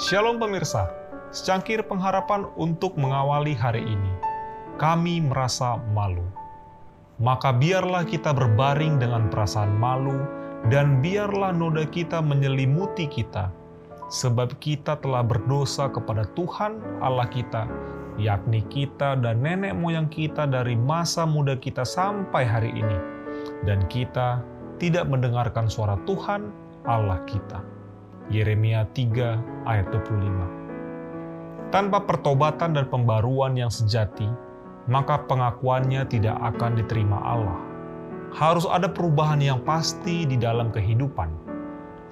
Shalom pemirsa, secangkir pengharapan untuk mengawali hari ini. Kami merasa malu. Maka biarlah kita berbaring dengan perasaan malu dan biarlah noda kita menyelimuti kita, sebab kita telah berdosa kepada Tuhan Allah kita, yakni kita dan nenek moyang kita dari masa muda kita sampai hari ini, dan kita tidak mendengarkan suara Tuhan Allah kita. Yeremia 3 ayat 25. Tanpa pertobatan dan pembaruan yang sejati, maka pengakuannya tidak akan diterima Allah. Harus ada perubahan yang pasti di dalam kehidupan.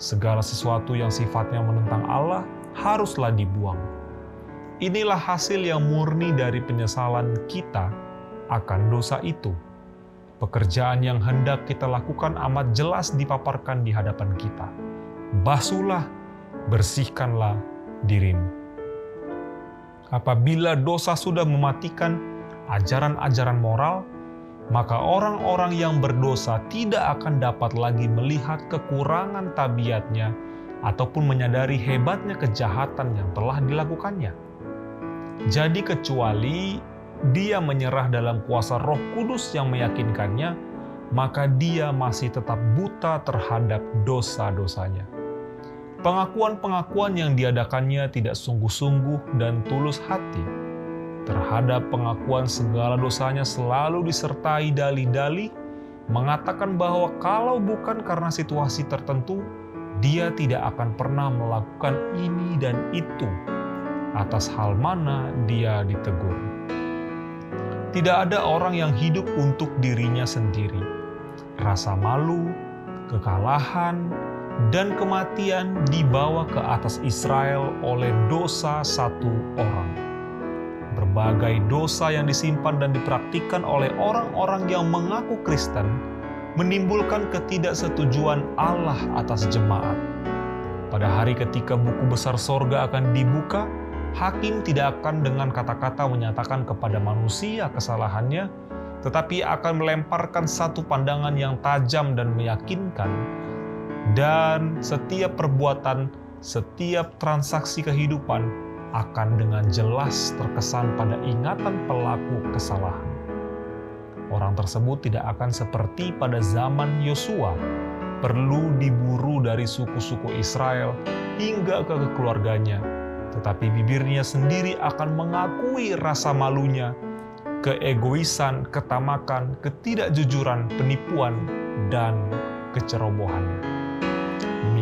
Segala sesuatu yang sifatnya menentang Allah haruslah dibuang. Inilah hasil yang murni dari penyesalan kita akan dosa itu. Pekerjaan yang hendak kita lakukan amat jelas dipaparkan di hadapan kita basuhlah, bersihkanlah dirimu. Apabila dosa sudah mematikan ajaran-ajaran moral, maka orang-orang yang berdosa tidak akan dapat lagi melihat kekurangan tabiatnya ataupun menyadari hebatnya kejahatan yang telah dilakukannya. Jadi kecuali dia menyerah dalam kuasa roh kudus yang meyakinkannya, maka dia masih tetap buta terhadap dosa-dosanya. Pengakuan-pengakuan yang diadakannya tidak sungguh-sungguh dan tulus hati. Terhadap pengakuan segala dosanya selalu disertai dalih-dalih mengatakan bahwa kalau bukan karena situasi tertentu, dia tidak akan pernah melakukan ini dan itu atas hal mana dia ditegur. Tidak ada orang yang hidup untuk dirinya sendiri. Rasa malu, kekalahan, dan kematian dibawa ke atas Israel oleh dosa satu orang. Berbagai dosa yang disimpan dan dipraktikkan oleh orang-orang yang mengaku Kristen menimbulkan ketidaksetujuan Allah atas jemaat. Pada hari ketika buku besar sorga akan dibuka, hakim tidak akan dengan kata-kata menyatakan kepada manusia kesalahannya, tetapi akan melemparkan satu pandangan yang tajam dan meyakinkan dan setiap perbuatan, setiap transaksi kehidupan akan dengan jelas terkesan pada ingatan pelaku kesalahan. Orang tersebut tidak akan seperti pada zaman Yosua, perlu diburu dari suku-suku Israel hingga ke keluarganya, tetapi bibirnya sendiri akan mengakui rasa malunya, keegoisan, ketamakan, ketidakjujuran, penipuan, dan kecerobohannya.